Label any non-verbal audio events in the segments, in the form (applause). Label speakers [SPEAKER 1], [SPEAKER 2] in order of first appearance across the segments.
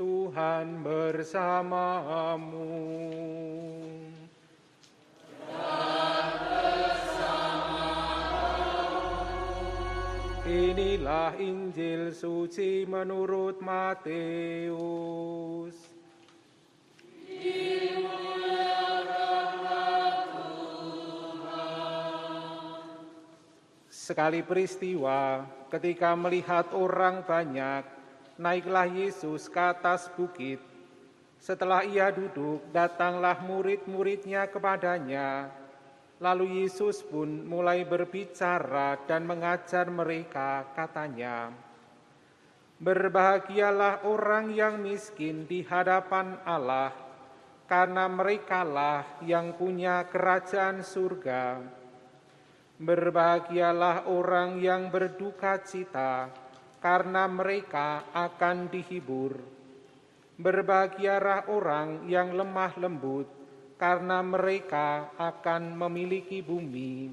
[SPEAKER 1] Tuhan bersamamu. Inilah Injil suci menurut Matius. Sekali peristiwa, ketika melihat orang banyak, naiklah Yesus ke atas bukit. Setelah ia duduk, datanglah murid-muridnya kepadanya. Lalu Yesus pun mulai berbicara dan mengajar mereka, katanya, Berbahagialah orang yang miskin di hadapan Allah, karena merekalah yang punya kerajaan surga. Berbahagialah orang yang berduka cita, karena mereka akan dihibur. Berbahagialah orang yang lemah lembut, karena mereka akan memiliki bumi.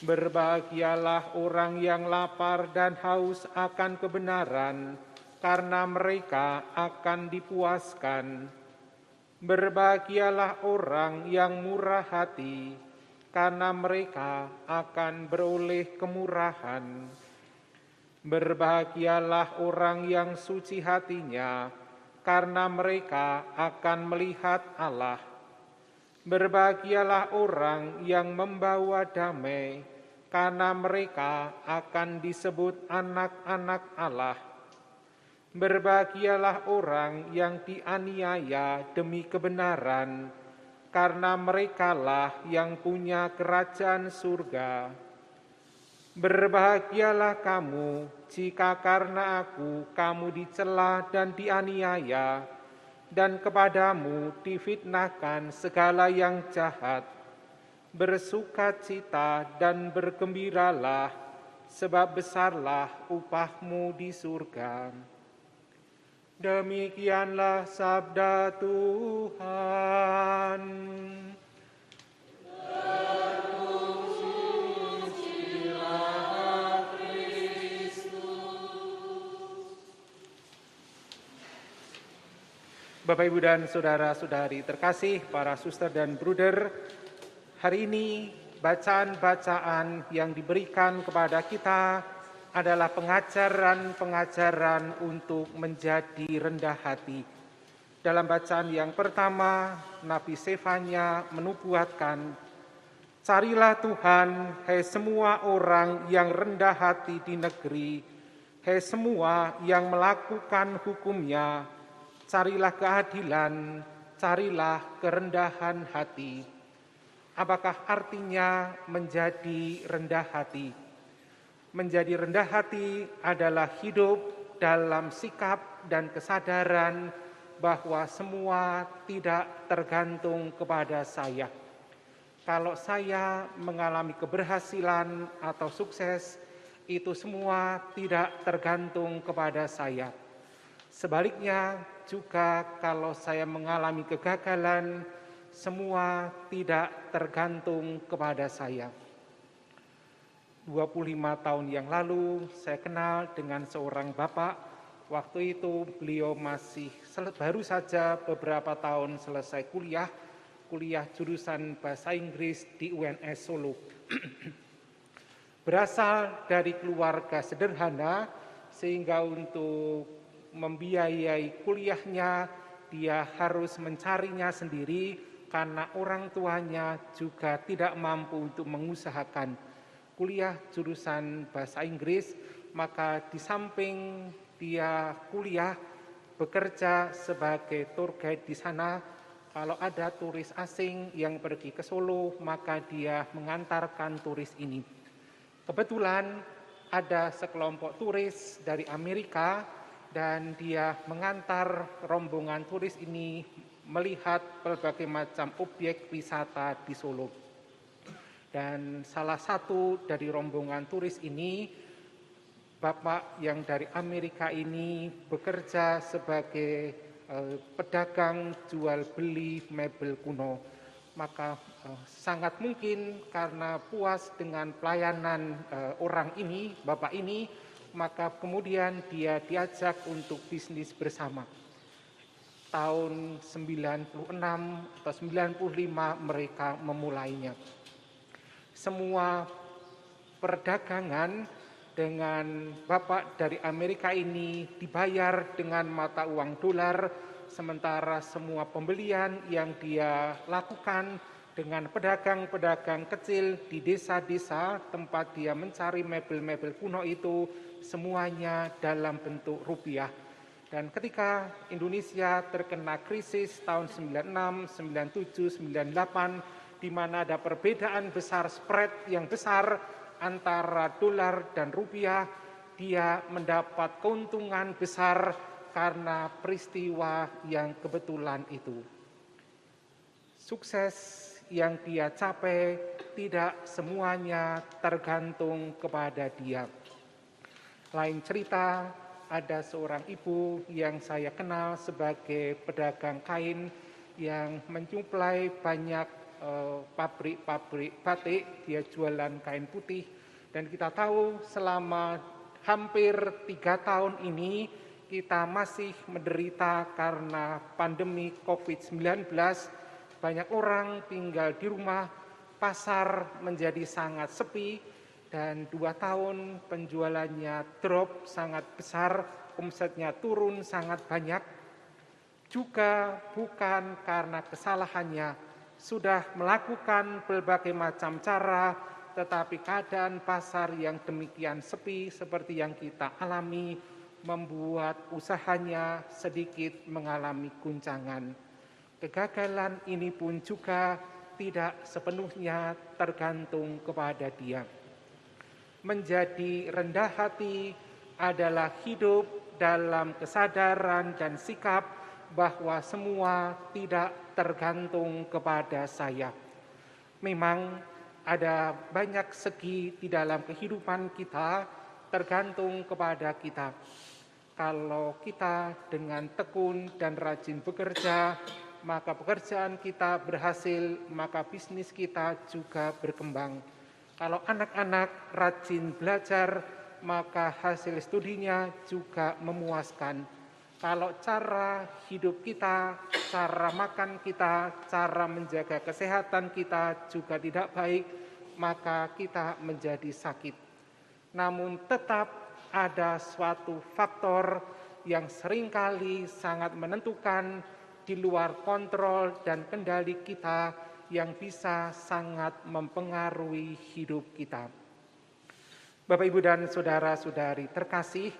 [SPEAKER 1] Berbahagialah orang yang lapar dan haus akan kebenaran, karena mereka akan dipuaskan. Berbahagialah orang yang murah hati, karena mereka akan beroleh kemurahan. Berbahagialah orang yang suci hatinya, karena mereka akan melihat Allah. Berbahagialah orang yang membawa damai, karena mereka akan disebut anak-anak Allah. Berbahagialah orang yang dianiaya demi kebenaran, karena merekalah yang punya kerajaan surga. Berbahagialah kamu jika karena aku kamu dicela dan dianiaya, dan kepadamu difitnahkan segala yang jahat. Bersukacita dan bergembiralah, sebab besarlah upahmu di surga. Demikianlah sabda Tuhan. Bapak, Ibu, dan Saudara-saudari terkasih, para suster dan bruder, hari ini bacaan-bacaan yang diberikan kepada kita adalah pengajaran-pengajaran untuk menjadi rendah hati. Dalam bacaan yang pertama, Nabi Sefanya menubuatkan, Carilah Tuhan, hai semua orang yang rendah hati di negeri, hai semua yang melakukan hukumnya, carilah keadilan, carilah kerendahan hati. Apakah artinya menjadi rendah hati? Menjadi rendah hati adalah hidup dalam sikap dan kesadaran bahwa semua tidak tergantung kepada saya. Kalau saya mengalami keberhasilan atau sukses, itu semua tidak tergantung kepada saya. Sebaliknya, juga kalau saya mengalami kegagalan, semua tidak tergantung kepada saya. 25 tahun yang lalu saya kenal dengan seorang bapak. Waktu itu beliau masih baru saja beberapa tahun selesai kuliah, kuliah jurusan bahasa Inggris di UNS Solo. (clears throat) Berasal dari keluarga sederhana sehingga untuk membiayai kuliahnya dia harus mencarinya sendiri karena orang tuanya juga tidak mampu untuk mengusahakan kuliah jurusan bahasa Inggris, maka di samping dia kuliah bekerja sebagai tour guide di sana. Kalau ada turis asing yang pergi ke Solo, maka dia mengantarkan turis ini. Kebetulan ada sekelompok turis dari Amerika dan dia mengantar rombongan turis ini melihat berbagai macam objek wisata di Solo. Dan salah satu dari rombongan turis ini, Bapak yang dari Amerika ini bekerja sebagai eh, pedagang jual beli mebel kuno. Maka eh, sangat mungkin karena puas dengan pelayanan eh, orang ini, Bapak ini, maka kemudian dia diajak untuk bisnis bersama. Tahun 96 atau 95 mereka memulainya. Semua perdagangan dengan Bapak dari Amerika ini dibayar dengan mata uang dolar, sementara semua pembelian yang dia lakukan dengan pedagang-pedagang kecil di desa-desa tempat dia mencari mebel-mebel kuno itu semuanya dalam bentuk rupiah. Dan ketika Indonesia terkena krisis tahun 96, 97, 98 di mana ada perbedaan besar spread yang besar antara dolar dan rupiah, dia mendapat keuntungan besar karena peristiwa yang kebetulan itu. Sukses yang dia capai tidak semuanya tergantung kepada dia. Lain cerita, ada seorang ibu yang saya kenal sebagai pedagang kain yang menyuplai banyak eh, pabrik-pabrik batik, dia jualan kain putih, dan kita tahu selama hampir tiga tahun ini kita masih menderita karena pandemi COVID-19 banyak orang tinggal di rumah, pasar menjadi sangat sepi, dan dua tahun penjualannya drop sangat besar, omsetnya turun sangat banyak. Juga bukan karena kesalahannya, sudah melakukan berbagai macam cara, tetapi keadaan pasar yang demikian sepi seperti yang kita alami membuat usahanya sedikit mengalami guncangan. Kegagalan ini pun juga tidak sepenuhnya tergantung kepada dia. Menjadi rendah hati adalah hidup dalam kesadaran dan sikap bahwa semua tidak tergantung kepada saya. Memang ada banyak segi di dalam kehidupan kita tergantung kepada kita. Kalau kita dengan tekun dan rajin bekerja, maka pekerjaan kita berhasil, maka bisnis kita juga berkembang. Kalau anak-anak rajin belajar, maka hasil studinya juga memuaskan. Kalau cara hidup kita, cara makan kita, cara menjaga kesehatan kita juga tidak baik, maka kita menjadi sakit. Namun tetap ada suatu faktor yang sering kali sangat menentukan di luar kontrol dan kendali kita yang bisa sangat mempengaruhi hidup kita. Bapak, Ibu, dan saudara-saudari terkasih,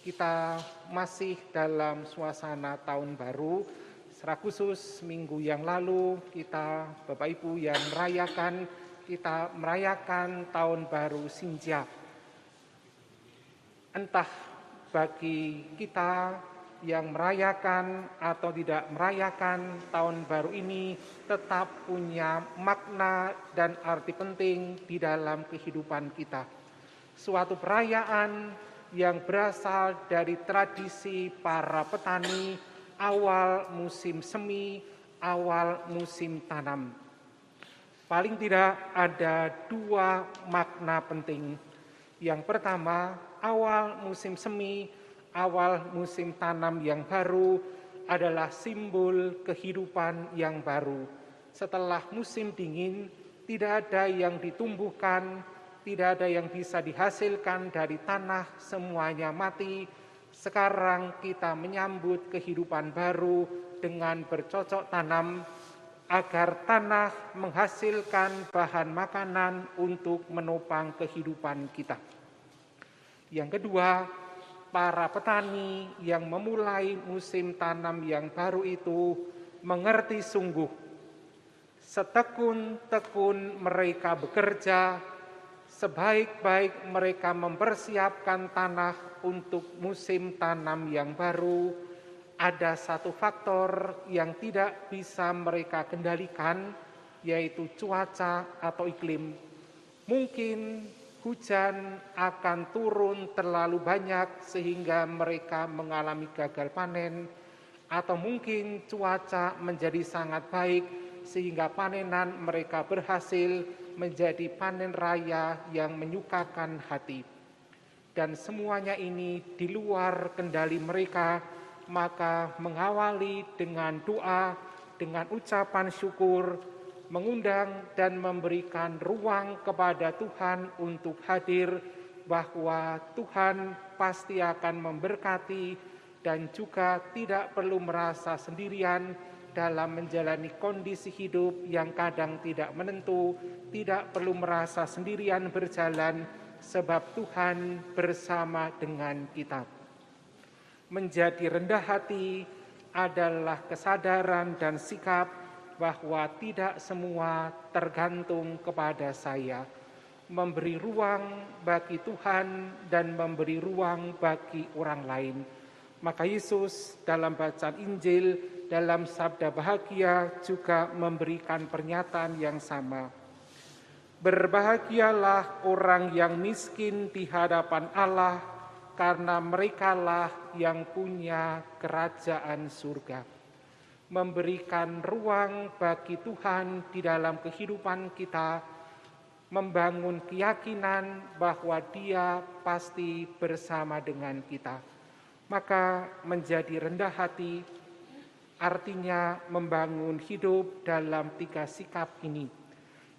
[SPEAKER 1] kita masih dalam suasana tahun baru. Secara khusus minggu yang lalu kita Bapak Ibu yang merayakan kita merayakan tahun baru Sinja. Entah bagi kita yang merayakan atau tidak merayakan tahun baru ini tetap punya makna dan arti penting di dalam kehidupan kita. Suatu perayaan yang berasal dari tradisi para petani awal musim semi, awal musim tanam. Paling tidak ada dua makna penting. Yang pertama, awal musim semi awal musim tanam yang baru adalah simbol kehidupan yang baru. Setelah musim dingin, tidak ada yang ditumbuhkan, tidak ada yang bisa dihasilkan dari tanah, semuanya mati. Sekarang kita menyambut kehidupan baru dengan bercocok tanam agar tanah menghasilkan bahan makanan untuk menopang kehidupan kita. Yang kedua, para petani yang memulai musim tanam yang baru itu mengerti sungguh setekun-tekun mereka bekerja, sebaik-baik mereka mempersiapkan tanah untuk musim tanam yang baru, ada satu faktor yang tidak bisa mereka kendalikan, yaitu cuaca atau iklim. Mungkin hujan akan turun terlalu banyak sehingga mereka mengalami gagal panen, atau mungkin cuaca menjadi sangat baik sehingga panenan mereka berhasil menjadi panen raya yang menyukakan hati. dan semuanya ini di luar kendali mereka, maka mengawali dengan doa, dengan ucapan syukur, mengundang dan memberikan ruang kepada Tuhan untuk hadir bahwa Tuhan pasti akan memberkati dan juga tidak perlu merasa sendirian dalam menjalani kondisi hidup yang kadang tidak menentu, tidak perlu merasa sendirian berjalan sebab Tuhan bersama dengan kita. Menjadi rendah hati adalah kesadaran dan sikap bahwa tidak semua tergantung kepada saya memberi ruang bagi Tuhan dan memberi ruang bagi orang lain. Maka Yesus dalam bacaan Injil, dalam sabda bahagia juga memberikan pernyataan yang sama. Berbahagialah orang yang miskin di hadapan Allah, karena merekalah yang punya kerajaan surga. Memberikan ruang bagi Tuhan di dalam kehidupan kita, membangun keyakinan bahwa Dia pasti bersama dengan kita. Maka menjadi rendah hati artinya membangun hidup dalam tiga sikap ini.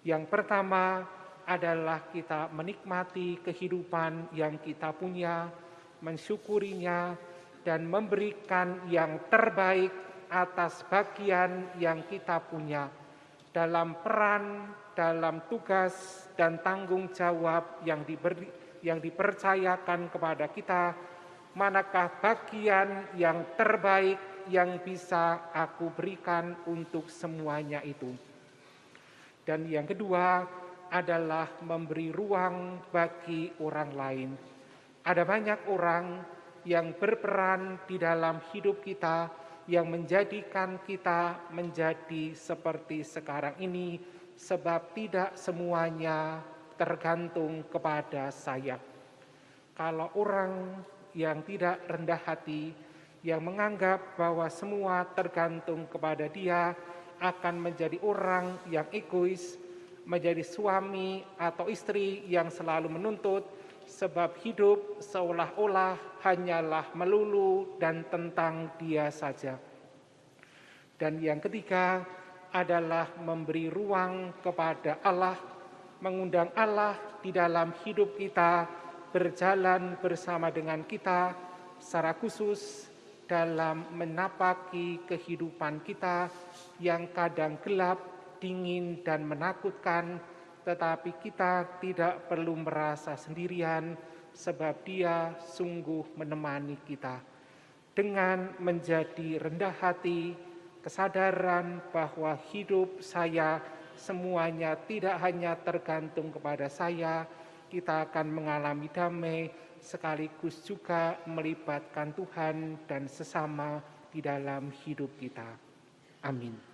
[SPEAKER 1] Yang pertama adalah kita menikmati kehidupan yang kita punya, mensyukurinya, dan memberikan yang terbaik atas bagian yang kita punya dalam peran, dalam tugas dan tanggung jawab yang diberi, yang dipercayakan kepada kita, manakah bagian yang terbaik yang bisa aku berikan untuk semuanya itu. Dan yang kedua adalah memberi ruang bagi orang lain. Ada banyak orang yang berperan di dalam hidup kita, yang menjadikan kita menjadi seperti sekarang ini, sebab tidak semuanya tergantung kepada saya. Kalau orang yang tidak rendah hati, yang menganggap bahwa semua tergantung kepada dia, akan menjadi orang yang egois, menjadi suami atau istri yang selalu menuntut, sebab hidup seolah-olah hanyalah melulu dan tentang dia saja. Dan yang ketiga adalah memberi ruang kepada Allah, mengundang Allah di dalam hidup kita, berjalan bersama dengan kita secara khusus dalam menapaki kehidupan kita yang kadang gelap, dingin, dan menakutkan, tetapi kita tidak perlu merasa sendirian sebab dia sungguh menemani kita. Dengan menjadi rendah hati, kesadaran bahwa hidup saya semuanya tidak hanya tergantung kepada saya, kita akan mengalami damai sekaligus juga melibatkan Tuhan dan sesama di dalam hidup kita. Amin.